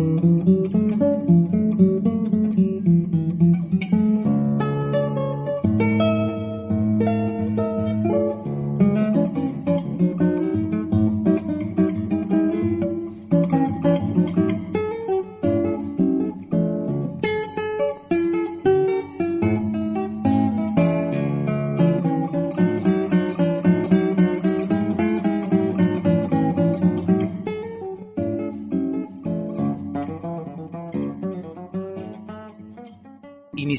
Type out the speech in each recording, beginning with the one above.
Mm-hmm.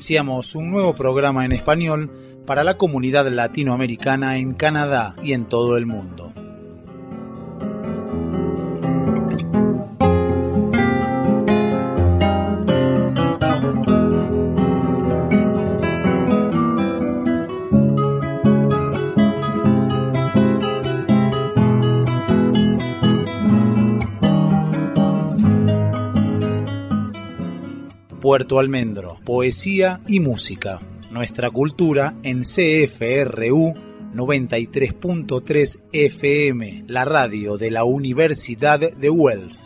Iniciamos un nuevo programa en español para la comunidad latinoamericana en Canadá y en todo el mundo. Puerto Almendro, poesía y música. Nuestra cultura en CFRU 93.3 FM, la radio de la Universidad de Guelph.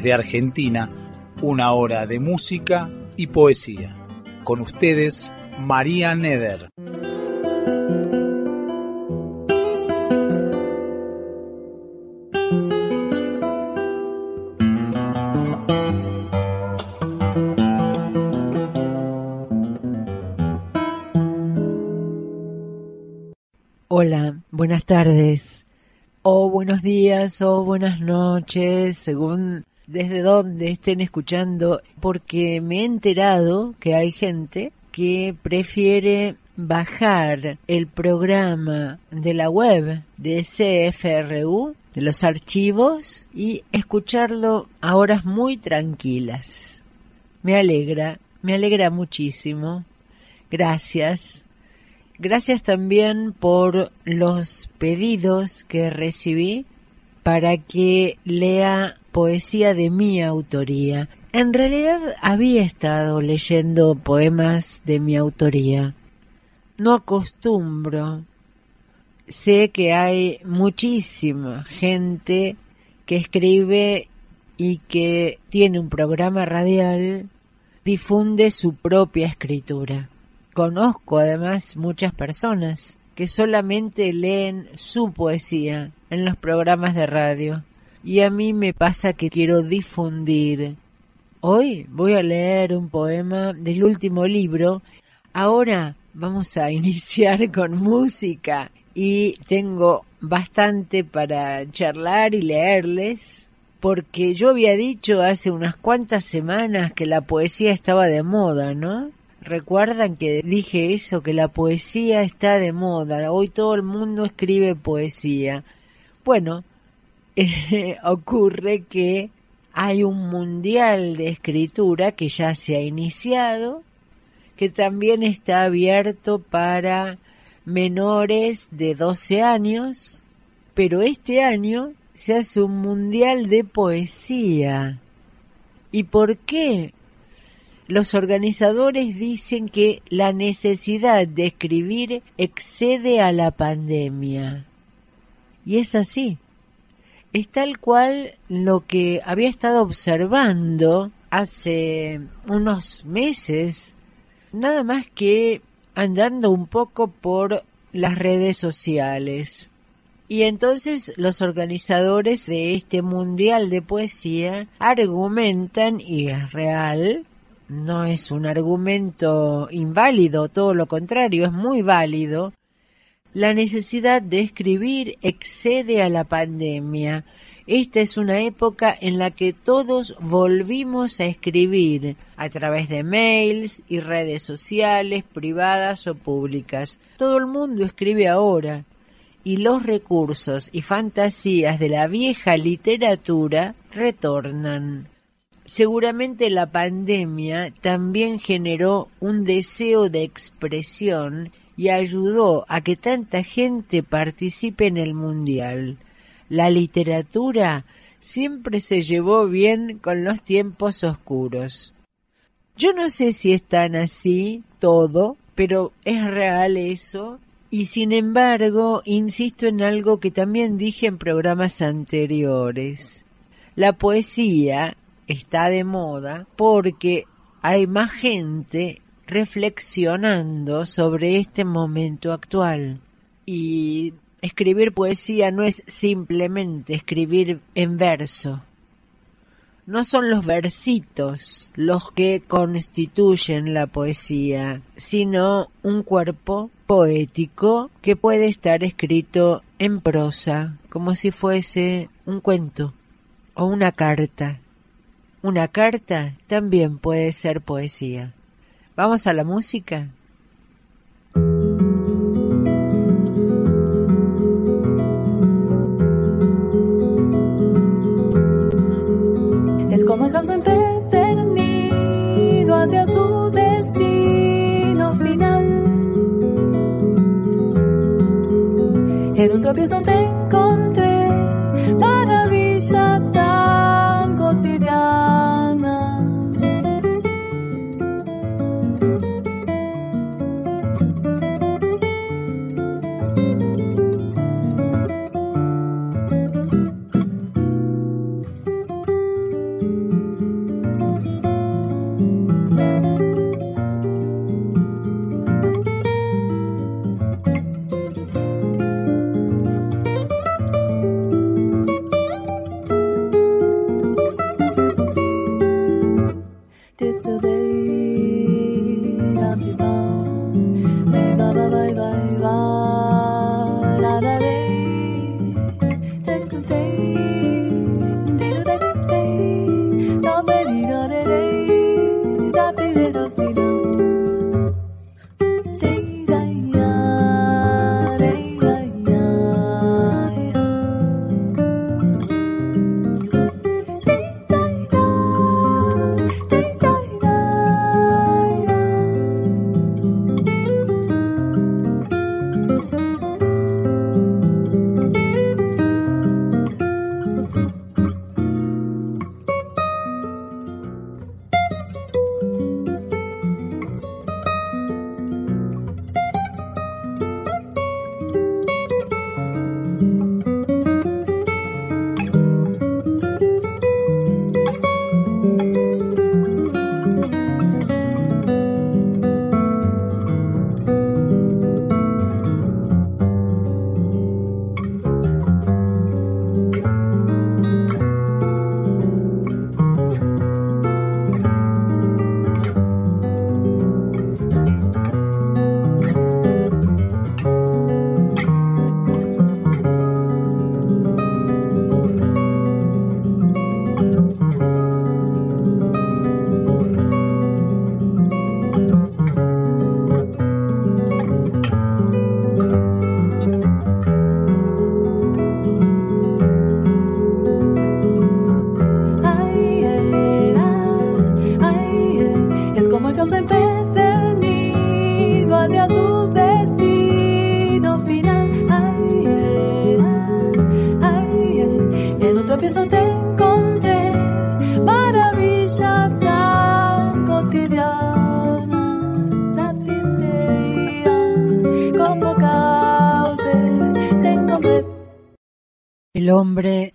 Desde Argentina, una hora de música y poesía. Con ustedes, María Neder. Hola, buenas tardes, o buenos días, o buenas noches, según desde donde estén escuchando, porque me he enterado que hay gente que prefiere bajar el programa de la web de CFRU, de los archivos, y escucharlo a horas muy tranquilas. Me alegra, me alegra muchísimo. Gracias. Gracias también por los pedidos que recibí para que lea poesía de mi autoría. En realidad había estado leyendo poemas de mi autoría. No acostumbro. Sé que hay muchísima gente que escribe y que tiene un programa radial, difunde su propia escritura. Conozco además muchas personas que solamente leen su poesía en los programas de radio y a mí me pasa que quiero difundir. Hoy voy a leer un poema del último libro. Ahora vamos a iniciar con música y tengo bastante para charlar y leerles porque yo había dicho hace unas cuantas semanas que la poesía estaba de moda, ¿no? Recuerdan que dije eso, que la poesía está de moda, hoy todo el mundo escribe poesía. Bueno, ocurre que hay un mundial de escritura que ya se ha iniciado, que también está abierto para menores de 12 años, pero este año se hace un mundial de poesía. ¿Y por qué? Los organizadores dicen que la necesidad de escribir excede a la pandemia. Y es así es tal cual lo que había estado observando hace unos meses, nada más que andando un poco por las redes sociales. Y entonces los organizadores de este Mundial de Poesía argumentan, y es real, no es un argumento inválido, todo lo contrario, es muy válido, la necesidad de escribir excede a la pandemia. Esta es una época en la que todos volvimos a escribir a través de mails y redes sociales, privadas o públicas. Todo el mundo escribe ahora y los recursos y fantasías de la vieja literatura retornan. Seguramente la pandemia también generó un deseo de expresión y ayudó a que tanta gente participe en el Mundial. La literatura siempre se llevó bien con los tiempos oscuros. Yo no sé si es tan así todo, pero es real eso. Y sin embargo, insisto en algo que también dije en programas anteriores. La poesía está de moda porque hay más gente reflexionando sobre este momento actual. Y escribir poesía no es simplemente escribir en verso. No son los versitos los que constituyen la poesía, sino un cuerpo poético que puede estar escrito en prosa, como si fuese un cuento o una carta. Una carta también puede ser poesía. Vamos a la música. Es como el caos empedernido hacia su destino final. En un tropiezo te encontré, maravilla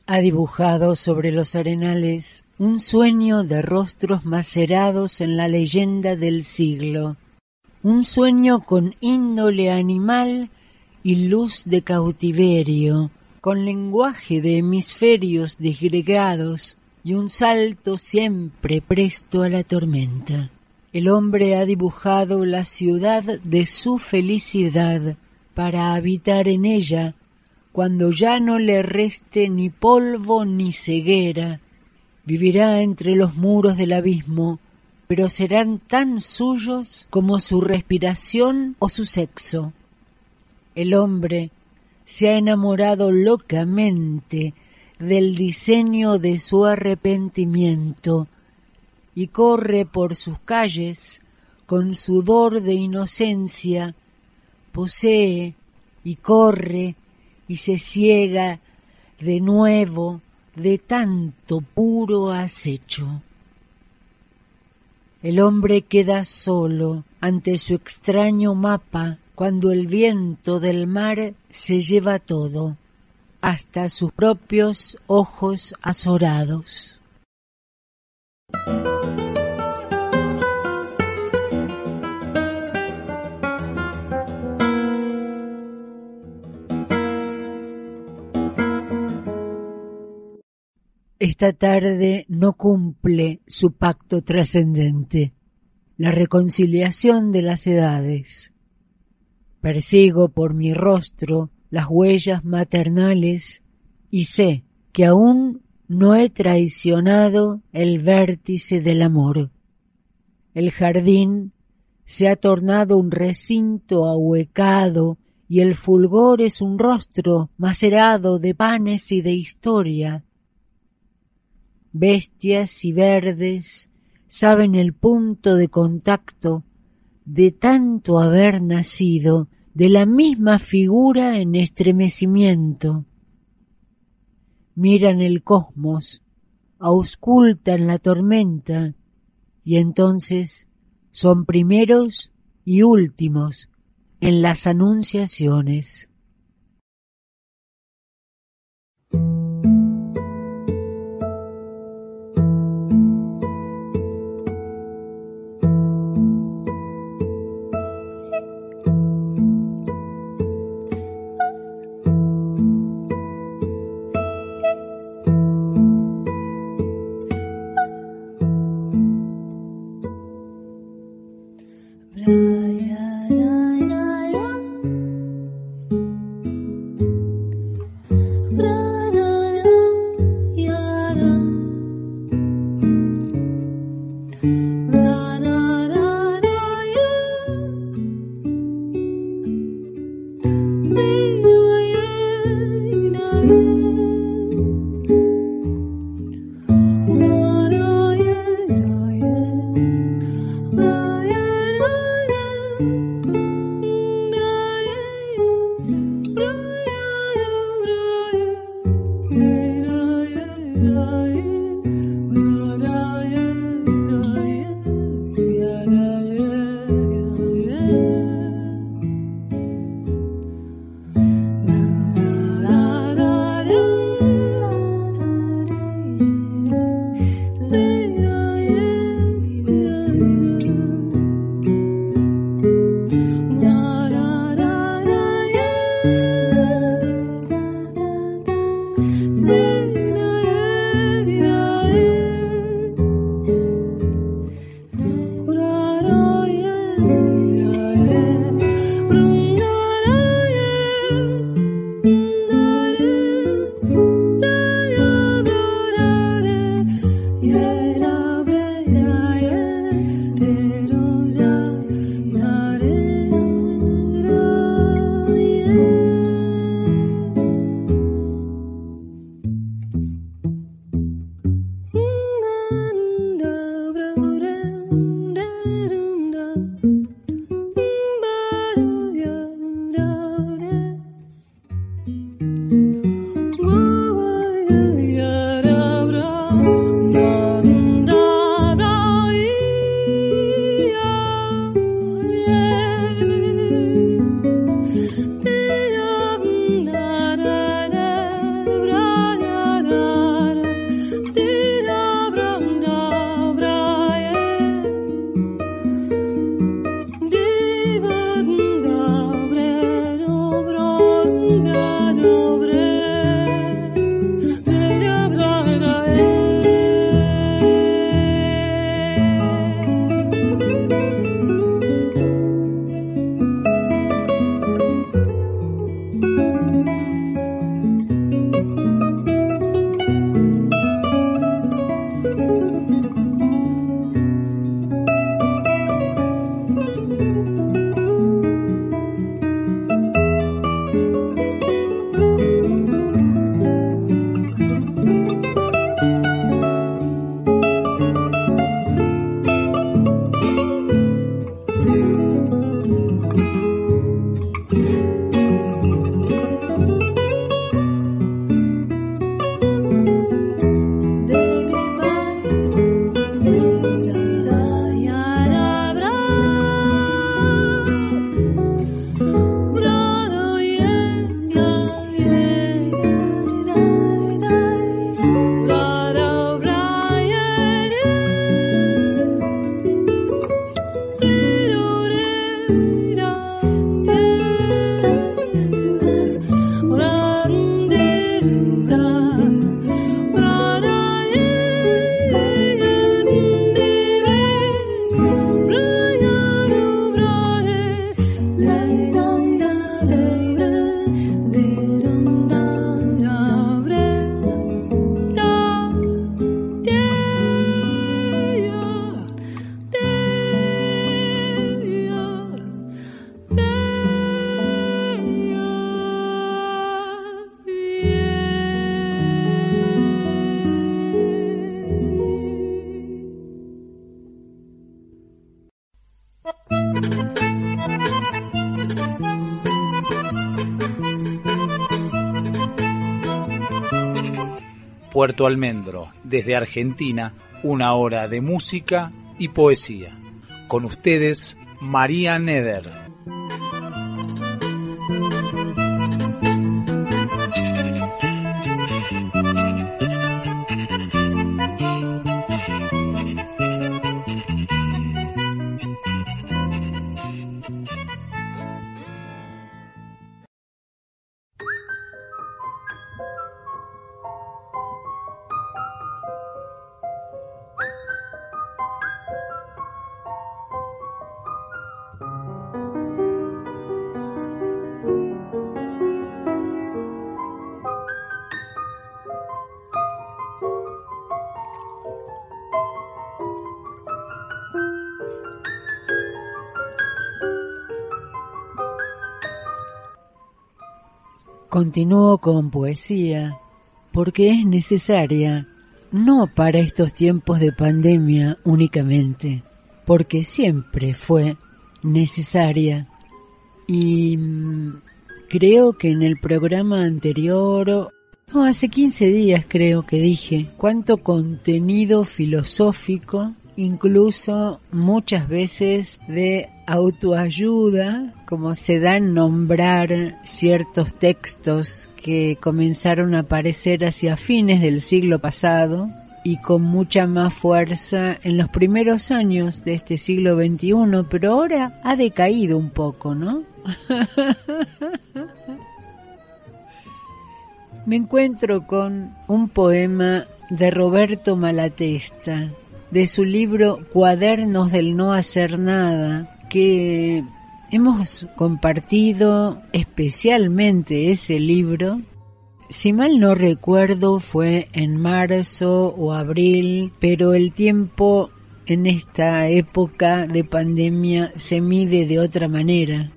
ha dibujado sobre los arenales un sueño de rostros macerados en la leyenda del siglo, un sueño con índole animal y luz de cautiverio, con lenguaje de hemisferios disgregados y un salto siempre presto a la tormenta. El hombre ha dibujado la ciudad de su felicidad para habitar en ella cuando ya no le reste ni polvo ni ceguera. Vivirá entre los muros del abismo, pero serán tan suyos como su respiración o su sexo. El hombre se ha enamorado locamente del diseño de su arrepentimiento y corre por sus calles con sudor de inocencia, posee y corre y se ciega de nuevo de tanto puro acecho. El hombre queda solo ante su extraño mapa cuando el viento del mar se lleva todo, hasta sus propios ojos azorados. Esta tarde no cumple su pacto trascendente, la reconciliación de las edades. Persigo por mi rostro las huellas maternales y sé que aún no he traicionado el vértice del amor. El jardín se ha tornado un recinto ahuecado y el fulgor es un rostro macerado de panes y de historia. Bestias y verdes saben el punto de contacto de tanto haber nacido de la misma figura en estremecimiento miran el cosmos, auscultan la tormenta, y entonces son primeros y últimos en las anunciaciones. Almendro, desde Argentina, una hora de música y poesía. Con ustedes, María Neder. Continúo con poesía porque es necesaria, no para estos tiempos de pandemia únicamente, porque siempre fue necesaria. Y mm, creo que en el programa anterior, no, hace 15 días creo que dije, cuánto contenido filosófico incluso muchas veces de autoayuda, como se da en nombrar ciertos textos que comenzaron a aparecer hacia fines del siglo pasado y con mucha más fuerza en los primeros años de este siglo XXI, pero ahora ha decaído un poco, ¿no? Me encuentro con un poema de Roberto Malatesta, de su libro Cuadernos del No Hacer Nada, que hemos compartido especialmente ese libro. Si mal no recuerdo fue en marzo o abril, pero el tiempo en esta época de pandemia se mide de otra manera.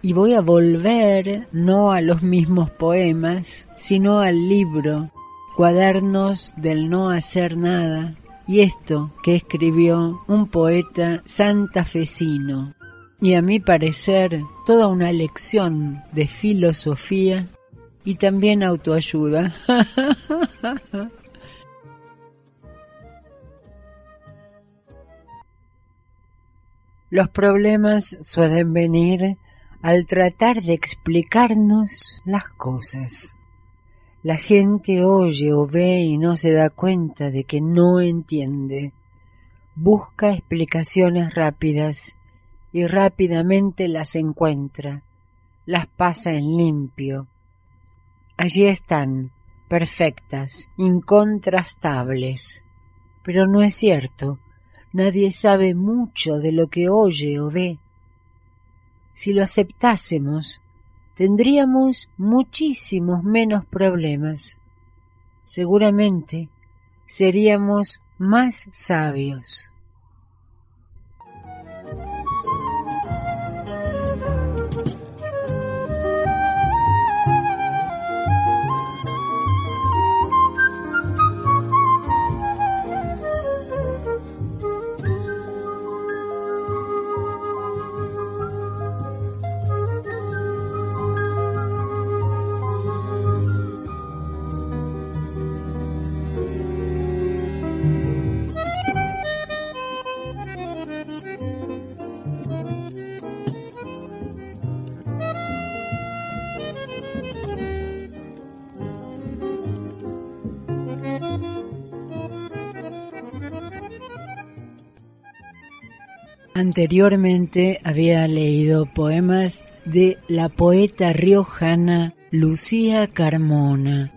Y voy a volver no a los mismos poemas, sino al libro, Cuadernos del No Hacer Nada, y esto que escribió un poeta santafesino, y a mi parecer toda una lección de filosofía y también autoayuda. Los problemas suelen venir al tratar de explicarnos las cosas. La gente oye o ve y no se da cuenta de que no entiende. Busca explicaciones rápidas y rápidamente las encuentra, las pasa en limpio. Allí están, perfectas, incontrastables. Pero no es cierto, nadie sabe mucho de lo que oye o ve. Si lo aceptásemos, tendríamos muchísimos menos problemas. Seguramente seríamos más sabios. Anteriormente había leído poemas de la poeta riojana Lucía Carmona.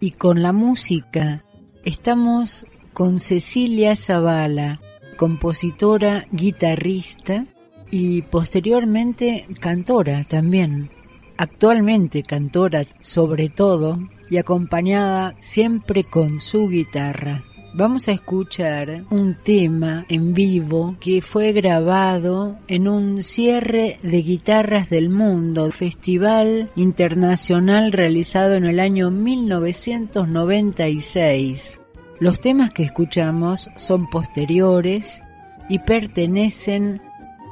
Y con la música estamos con Cecilia Zavala, compositora, guitarrista y posteriormente cantora también. Actualmente cantora sobre todo y acompañada siempre con su guitarra vamos a escuchar un tema en vivo que fue grabado en un cierre de guitarras del mundo, festival internacional realizado en el año 1996. Los temas que escuchamos son posteriores y pertenecen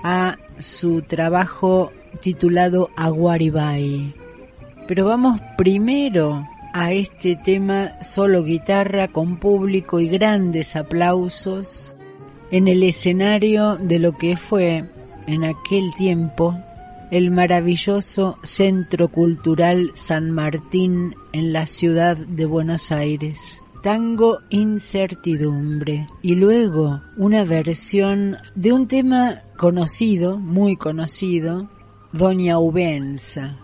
a su trabajo titulado Aguaribay. Pero vamos primero a este tema solo guitarra con público y grandes aplausos en el escenario de lo que fue en aquel tiempo el maravilloso Centro Cultural San Martín en la ciudad de Buenos Aires. Tango Incertidumbre y luego una versión de un tema conocido, muy conocido, Doña Ubenza.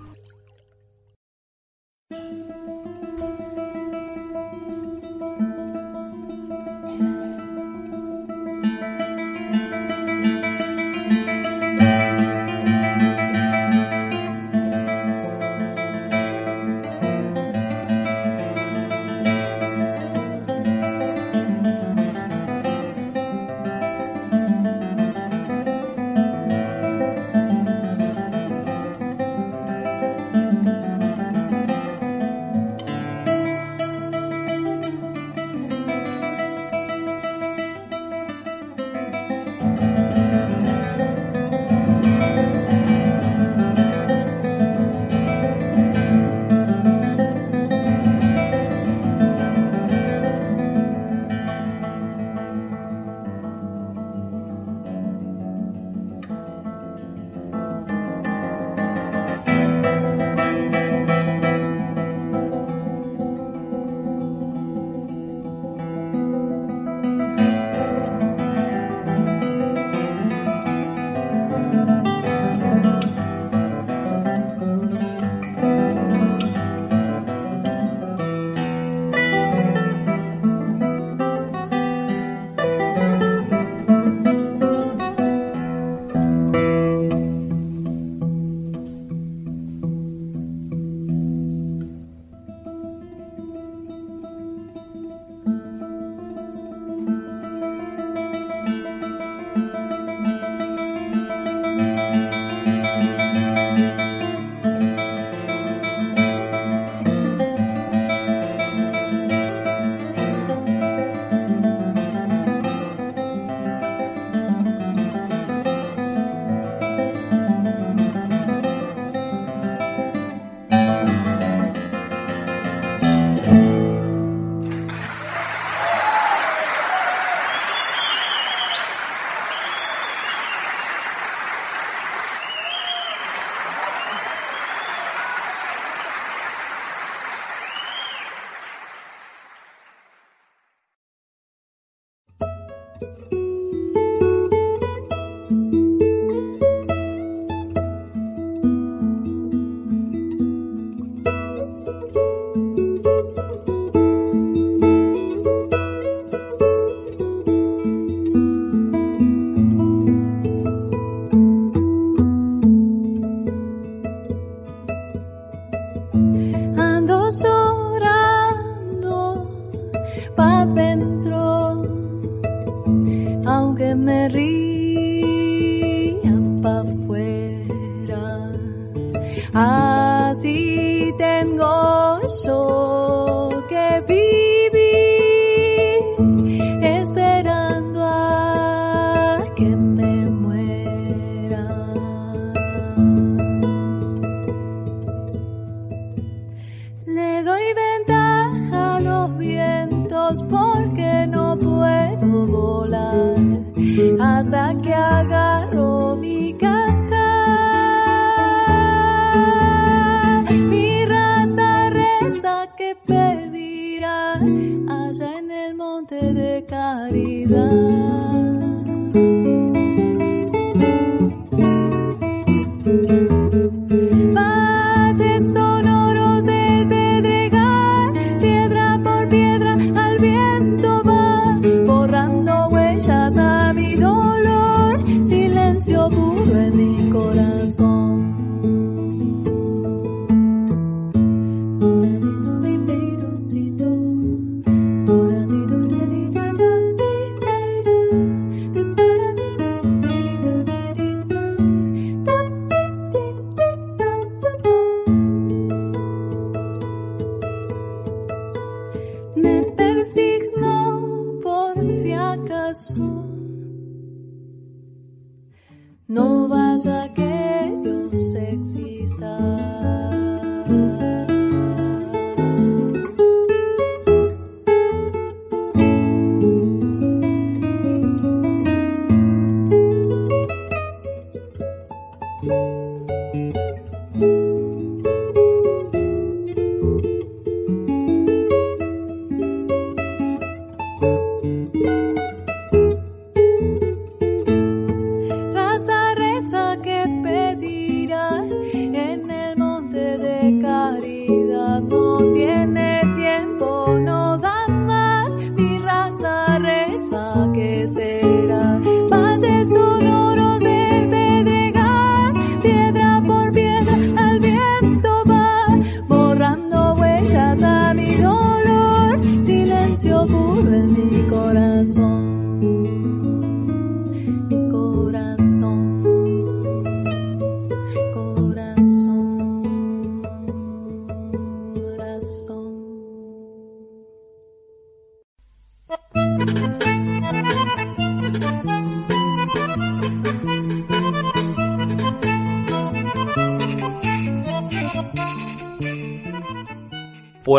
dosa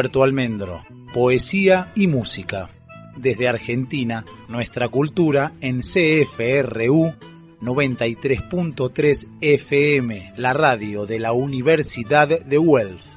Puerto Almendro, poesía y música. Desde Argentina, nuestra cultura en CFRU 93.3 FM, la radio de la Universidad de Wells.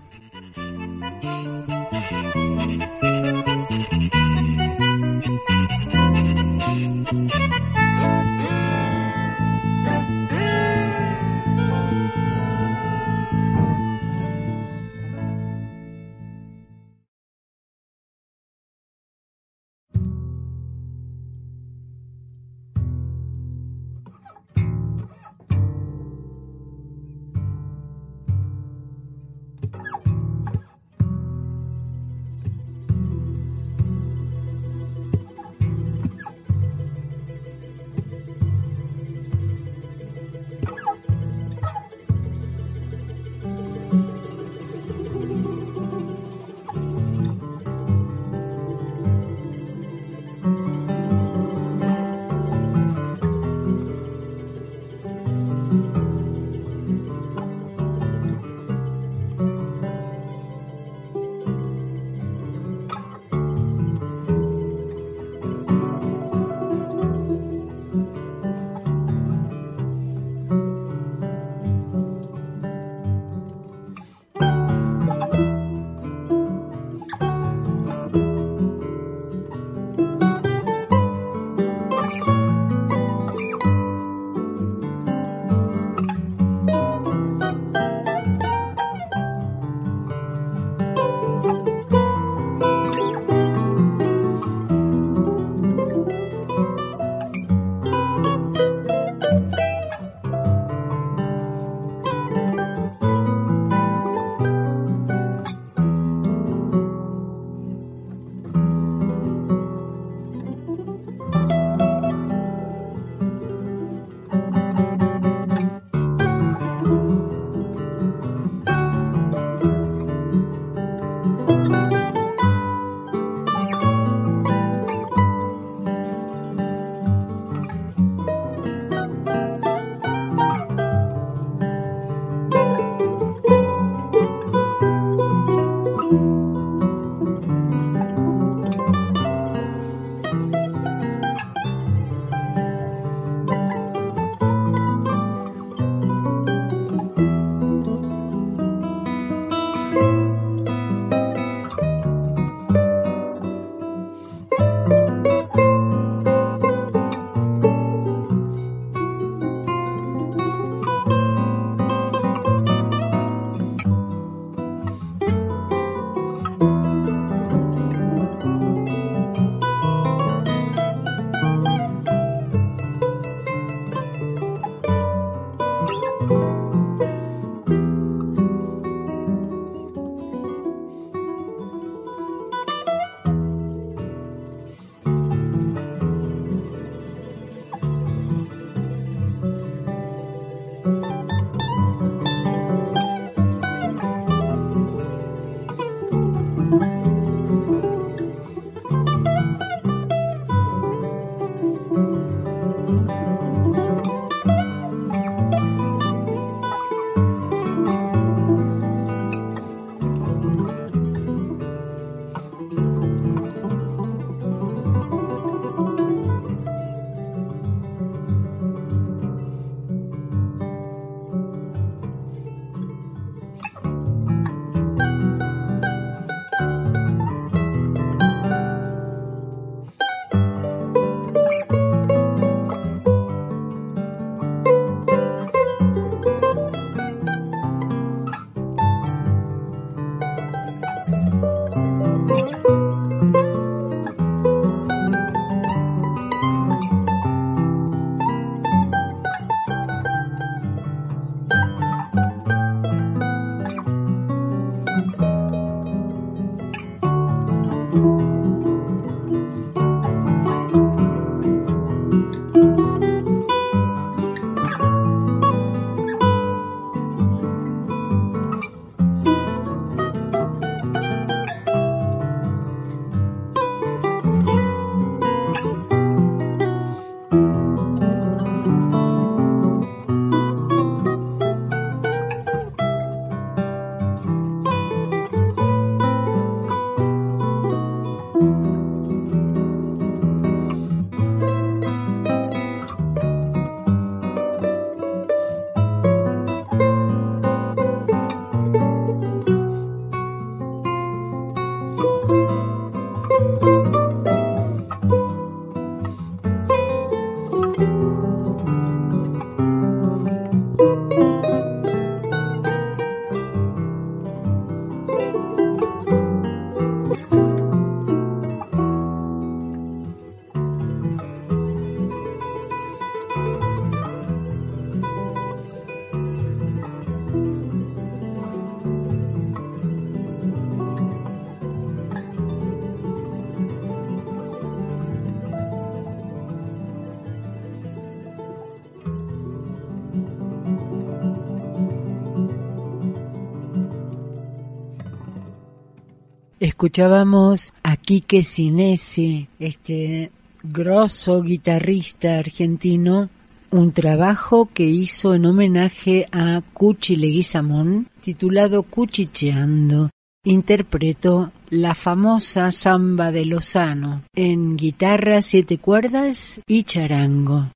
Escuchábamos a Quique Sinesi, este grosso guitarrista argentino, un trabajo que hizo en homenaje a Cuchi Leguizamón, titulado Cuchicheando. Interpretó la famosa samba de Lozano en guitarra siete cuerdas y charango.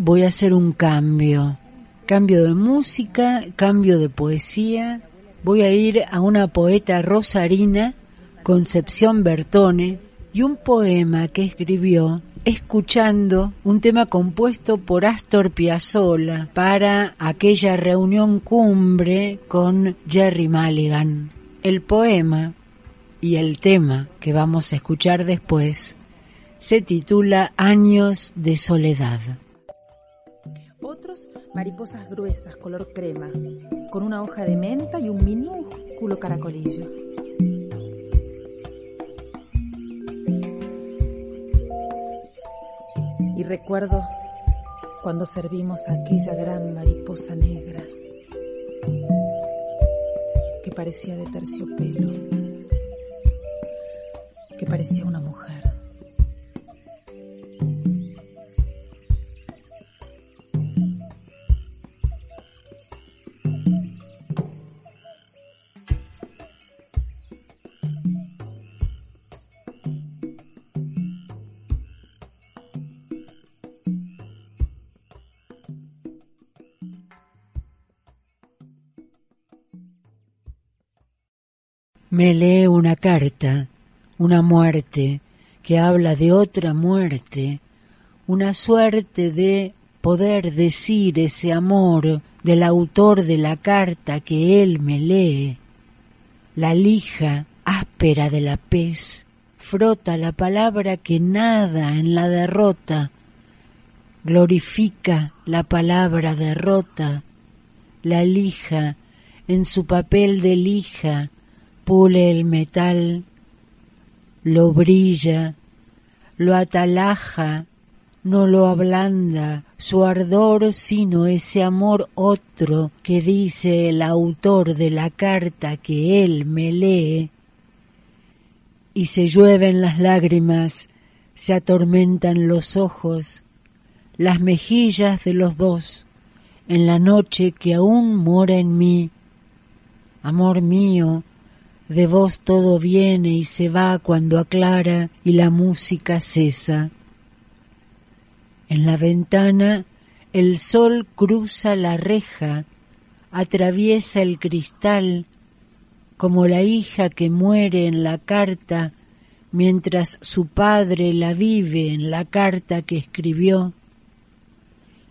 Voy a hacer un cambio, cambio de música, cambio de poesía. Voy a ir a una poeta rosarina, Concepción Bertone, y un poema que escribió escuchando un tema compuesto por Astor Piazzolla para aquella reunión cumbre con Jerry Mulligan. El poema y el tema que vamos a escuchar después se titula Años de Soledad. Mariposas gruesas, color crema, con una hoja de menta y un minúsculo caracolillo. Y recuerdo cuando servimos a aquella gran mariposa negra que parecía de terciopelo, que parecía una mujer. Me lee una carta, una muerte, que habla de otra muerte, una suerte de poder decir ese amor del autor de la carta que él me lee. La lija áspera de la pez frota la palabra que nada en la derrota, glorifica la palabra derrota, la lija en su papel de lija pule el metal, lo brilla, lo atalaja, no lo ablanda su ardor, sino ese amor otro que dice el autor de la carta que él me lee. Y se llueven las lágrimas, se atormentan los ojos, las mejillas de los dos, en la noche que aún mora en mí. Amor mío, de vos todo viene y se va cuando aclara y la música cesa. En la ventana el sol cruza la reja, atraviesa el cristal, como la hija que muere en la carta mientras su padre la vive en la carta que escribió.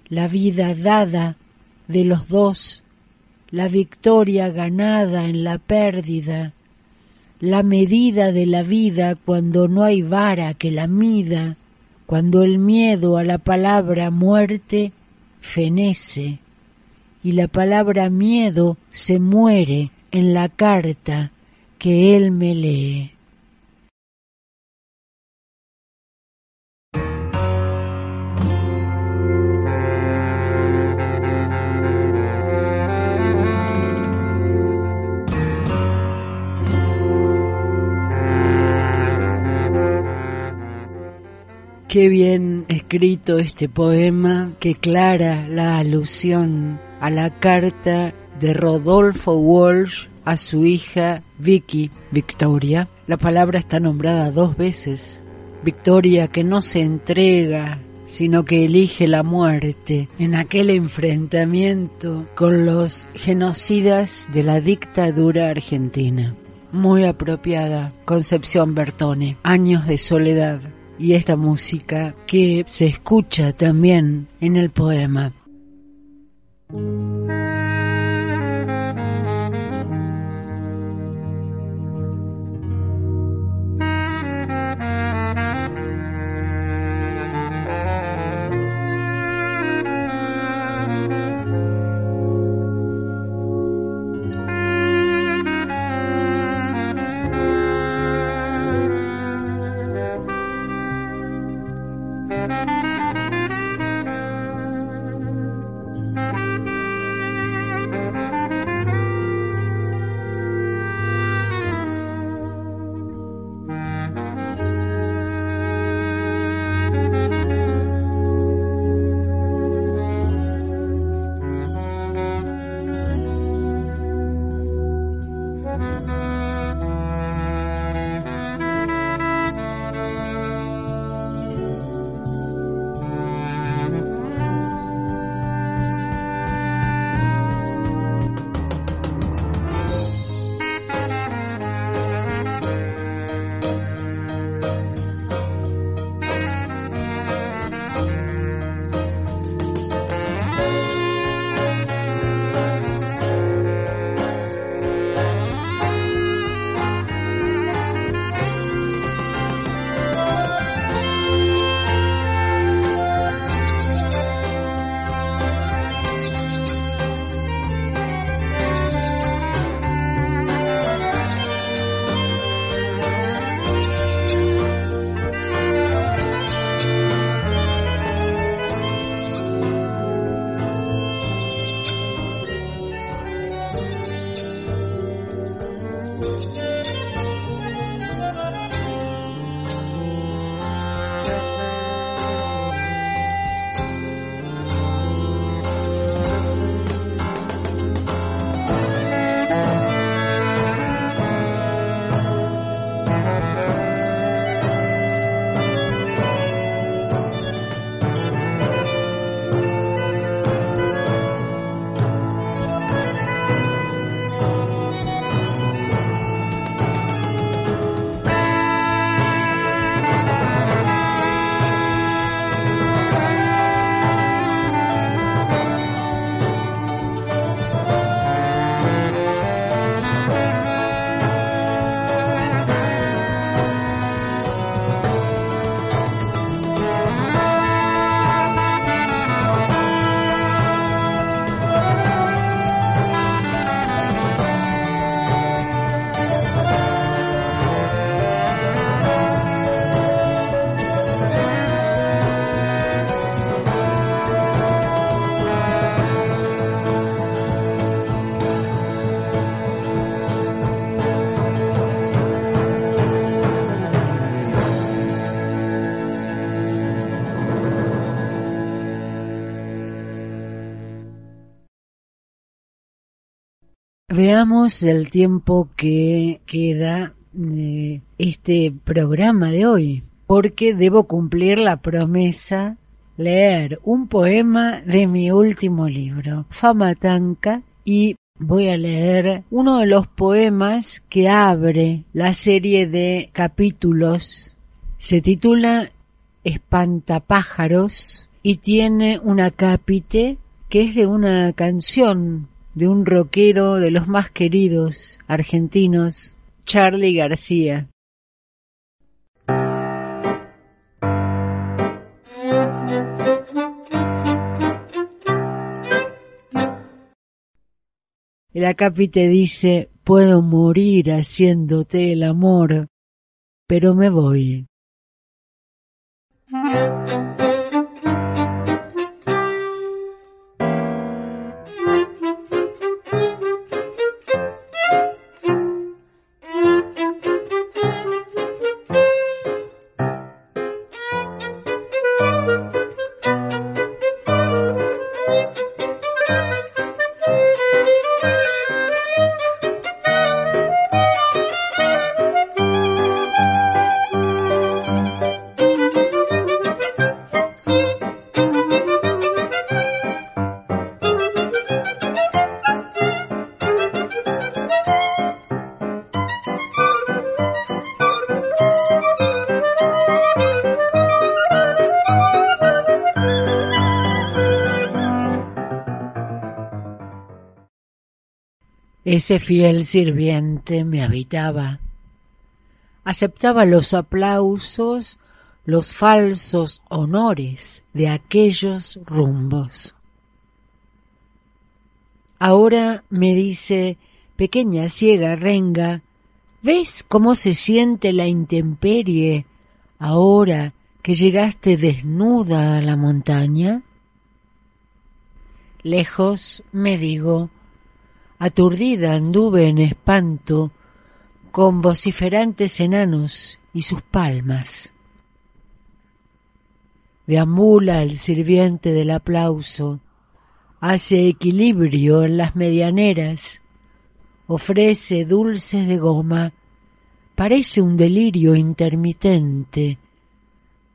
La vida dada de los dos, la victoria ganada en la pérdida, la medida de la vida cuando no hay vara que la mida, cuando el miedo a la palabra muerte fenece y la palabra miedo se muere en la carta que él me lee. Qué bien escrito este poema que clara la alusión a la carta de Rodolfo Walsh a su hija Vicky, Victoria. La palabra está nombrada dos veces. Victoria que no se entrega, sino que elige la muerte en aquel enfrentamiento con los genocidas de la dictadura argentina. Muy apropiada, Concepción Bertone, Años de Soledad, y esta música que se escucha también en el poema. Veamos el tiempo que queda de este programa de hoy, porque debo cumplir la promesa leer un poema de mi último libro, Fama Tanca, y voy a leer uno de los poemas que abre la serie de capítulos. Se titula Espantapájaros y tiene una capite que es de una canción de un rockero de los más queridos argentinos, Charlie García. El acápite dice, puedo morir haciéndote el amor, pero me voy. Ese fiel sirviente me habitaba. Aceptaba los aplausos, los falsos honores de aquellos rumbos. Ahora me dice, pequeña ciega renga, ¿ves cómo se siente la intemperie ahora que llegaste desnuda a la montaña? Lejos, me digo, aturdida anduve en espanto con vociferantes enanos y sus palmas. Deambula el sirviente del aplauso, hace equilibrio en las medianeras, ofrece dulces de goma, parece un delirio intermitente,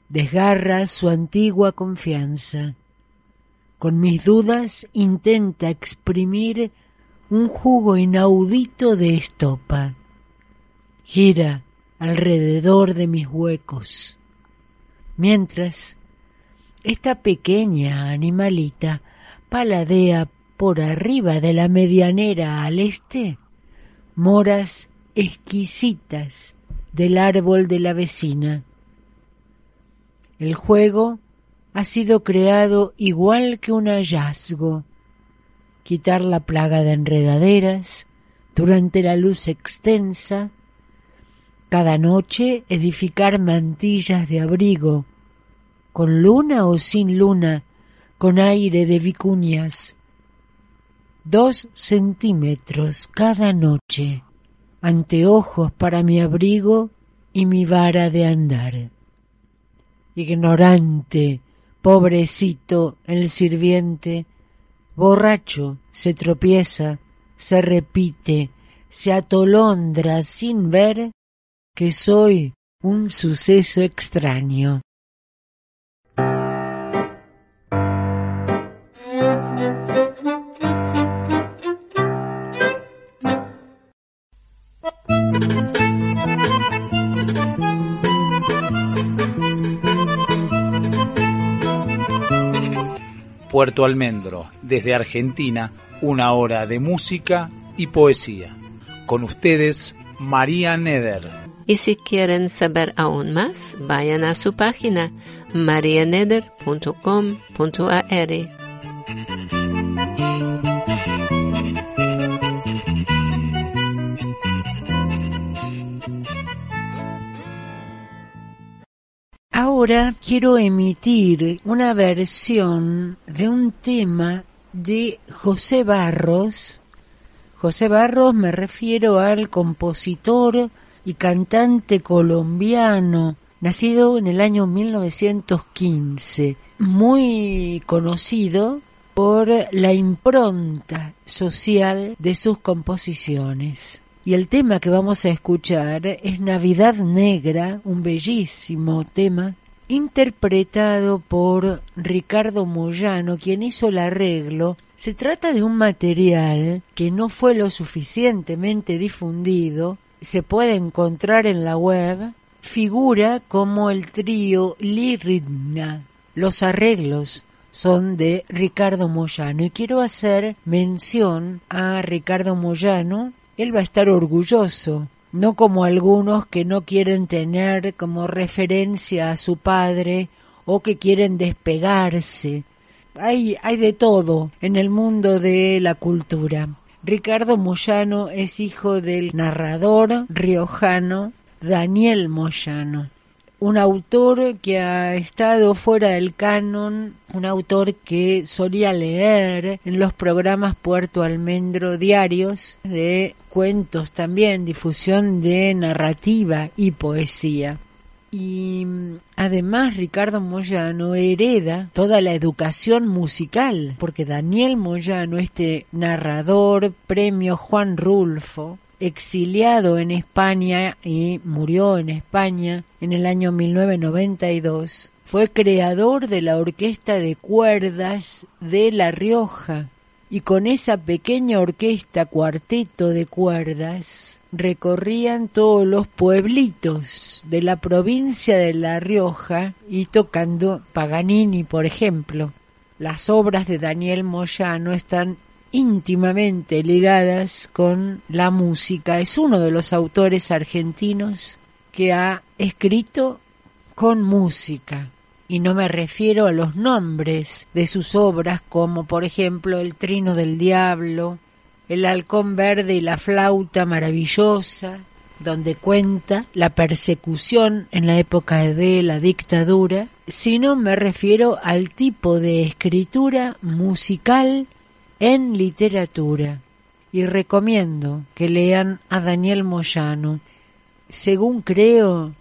desgarra su antigua confianza. Con mis dudas intenta exprimir un jugo inaudito de estopa. Gira alrededor de mis huecos. Mientras, esta pequeña animalita paladea por arriba de la medianera al este moras exquisitas del árbol de la vecina. El juego ha sido creado igual que un hallazgo, quitar la plaga de enredaderas durante la luz extensa, cada noche edificar mantillas de abrigo, con luna o sin luna, con aire de vicuñas. Dos centímetros cada noche, anteojos para mi abrigo y mi vara de andar. Ignorante, pobrecito el sirviente, borracho, se tropieza, se repite, se atolondra sin ver que soy un suceso extraño. Almendro, desde Argentina, una hora de música y poesía. Con ustedes, María Neder. Y si quieren saber aún más, vayan a su página marianeder.com.ar. Ahora quiero emitir una versión de un tema de José Barros. José Barros me refiero al compositor y cantante colombiano, nacido en el año 1915, muy conocido por la impronta social de sus composiciones. Y el tema que vamos a escuchar es Navidad Negra, un bellísimo tema interpretado por Ricardo Moyano, quien hizo el arreglo. Se trata de un material que no fue lo suficientemente difundido, se puede encontrar en la web, figura como el trío Liridna. Los arreglos son de Ricardo Moyano y quiero hacer mención a Ricardo Moyano él va a estar orgulloso, no como algunos que no quieren tener como referencia a su padre o que quieren despegarse. Hay, hay de todo en el mundo de la cultura. Ricardo Moyano es hijo del narrador riojano Daniel Moyano un autor que ha estado fuera del canon, un autor que solía leer en los programas Puerto Almendro diarios de cuentos también, difusión de narrativa y poesía. Y mm, además Ricardo Moyano hereda toda la educación musical, porque Daniel Moyano, este narrador, premio Juan Rulfo, exiliado en España y murió en España en el año 1992, fue creador de la Orquesta de Cuerdas de La Rioja y con esa pequeña orquesta cuarteto de cuerdas recorrían todos los pueblitos de la provincia de La Rioja y tocando Paganini, por ejemplo. Las obras de Daniel Moyano están íntimamente ligadas con la música. Es uno de los autores argentinos que ha escrito con música. Y no me refiero a los nombres de sus obras como por ejemplo El Trino del Diablo, El Halcón Verde y la Flauta Maravillosa, donde cuenta la persecución en la época de la dictadura, sino me refiero al tipo de escritura musical en literatura. Y recomiendo que lean a Daniel Moyano. Según creo,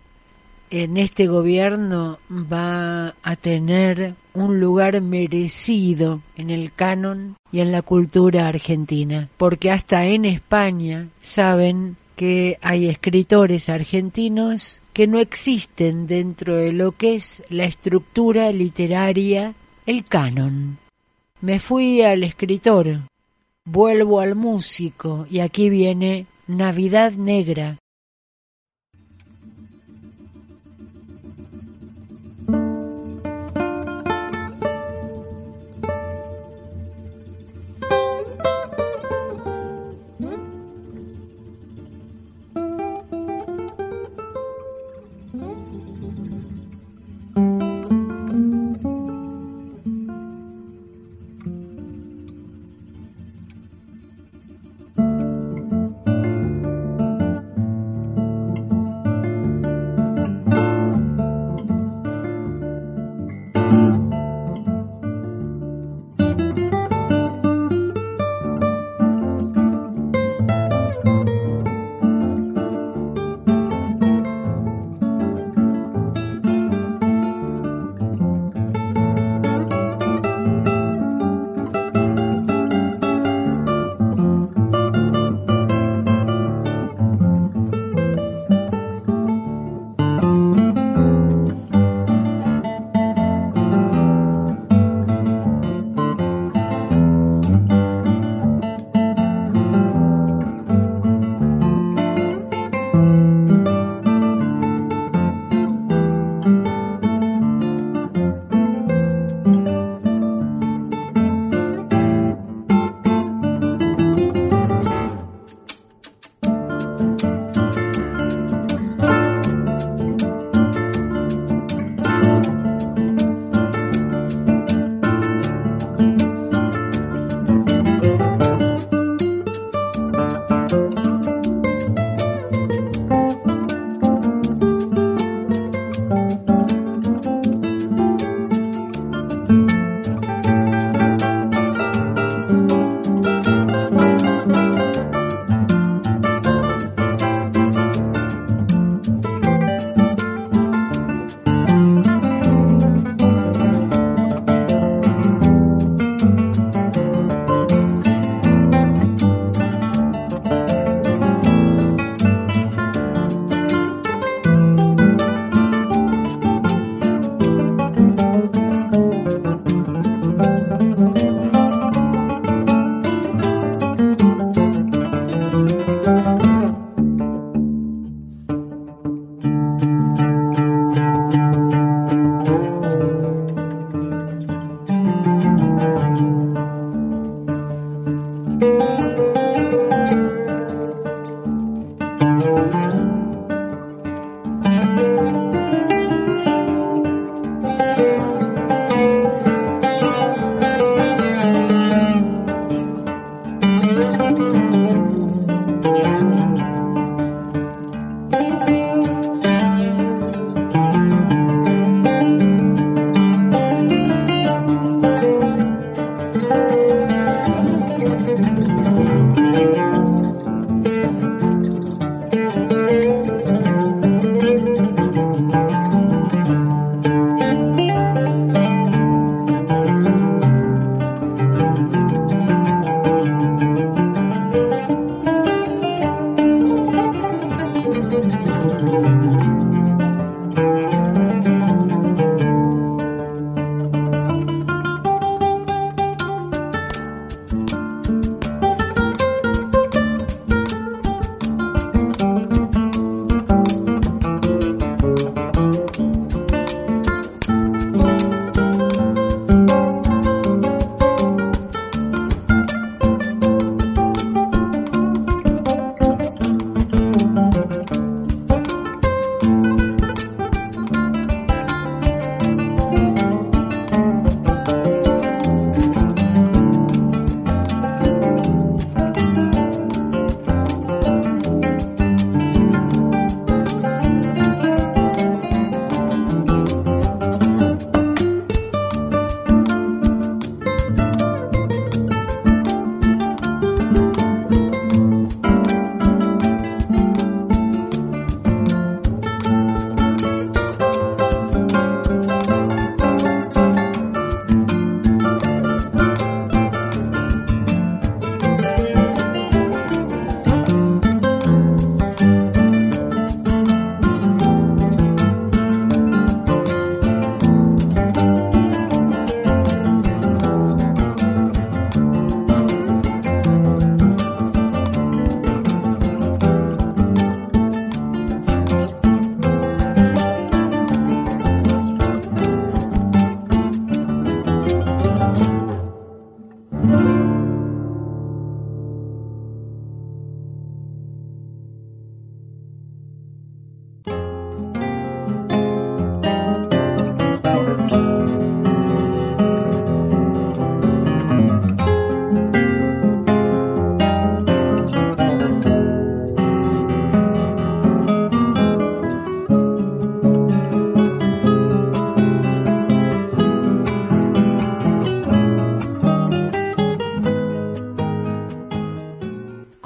en este gobierno va a tener un lugar merecido en el canon y en la cultura argentina, porque hasta en España saben que hay escritores argentinos que no existen dentro de lo que es la estructura literaria, el canon. Me fui al escritor, vuelvo al músico. Y aquí viene Navidad Negra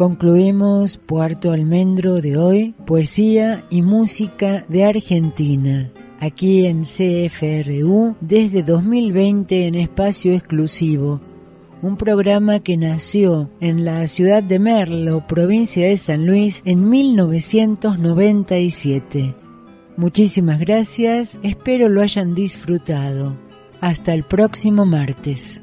Concluimos Puerto Almendro de hoy, poesía y música de Argentina, aquí en CFRU desde 2020 en espacio exclusivo, un programa que nació en la ciudad de Merlo, provincia de San Luis, en 1997. Muchísimas gracias, espero lo hayan disfrutado. Hasta el próximo martes.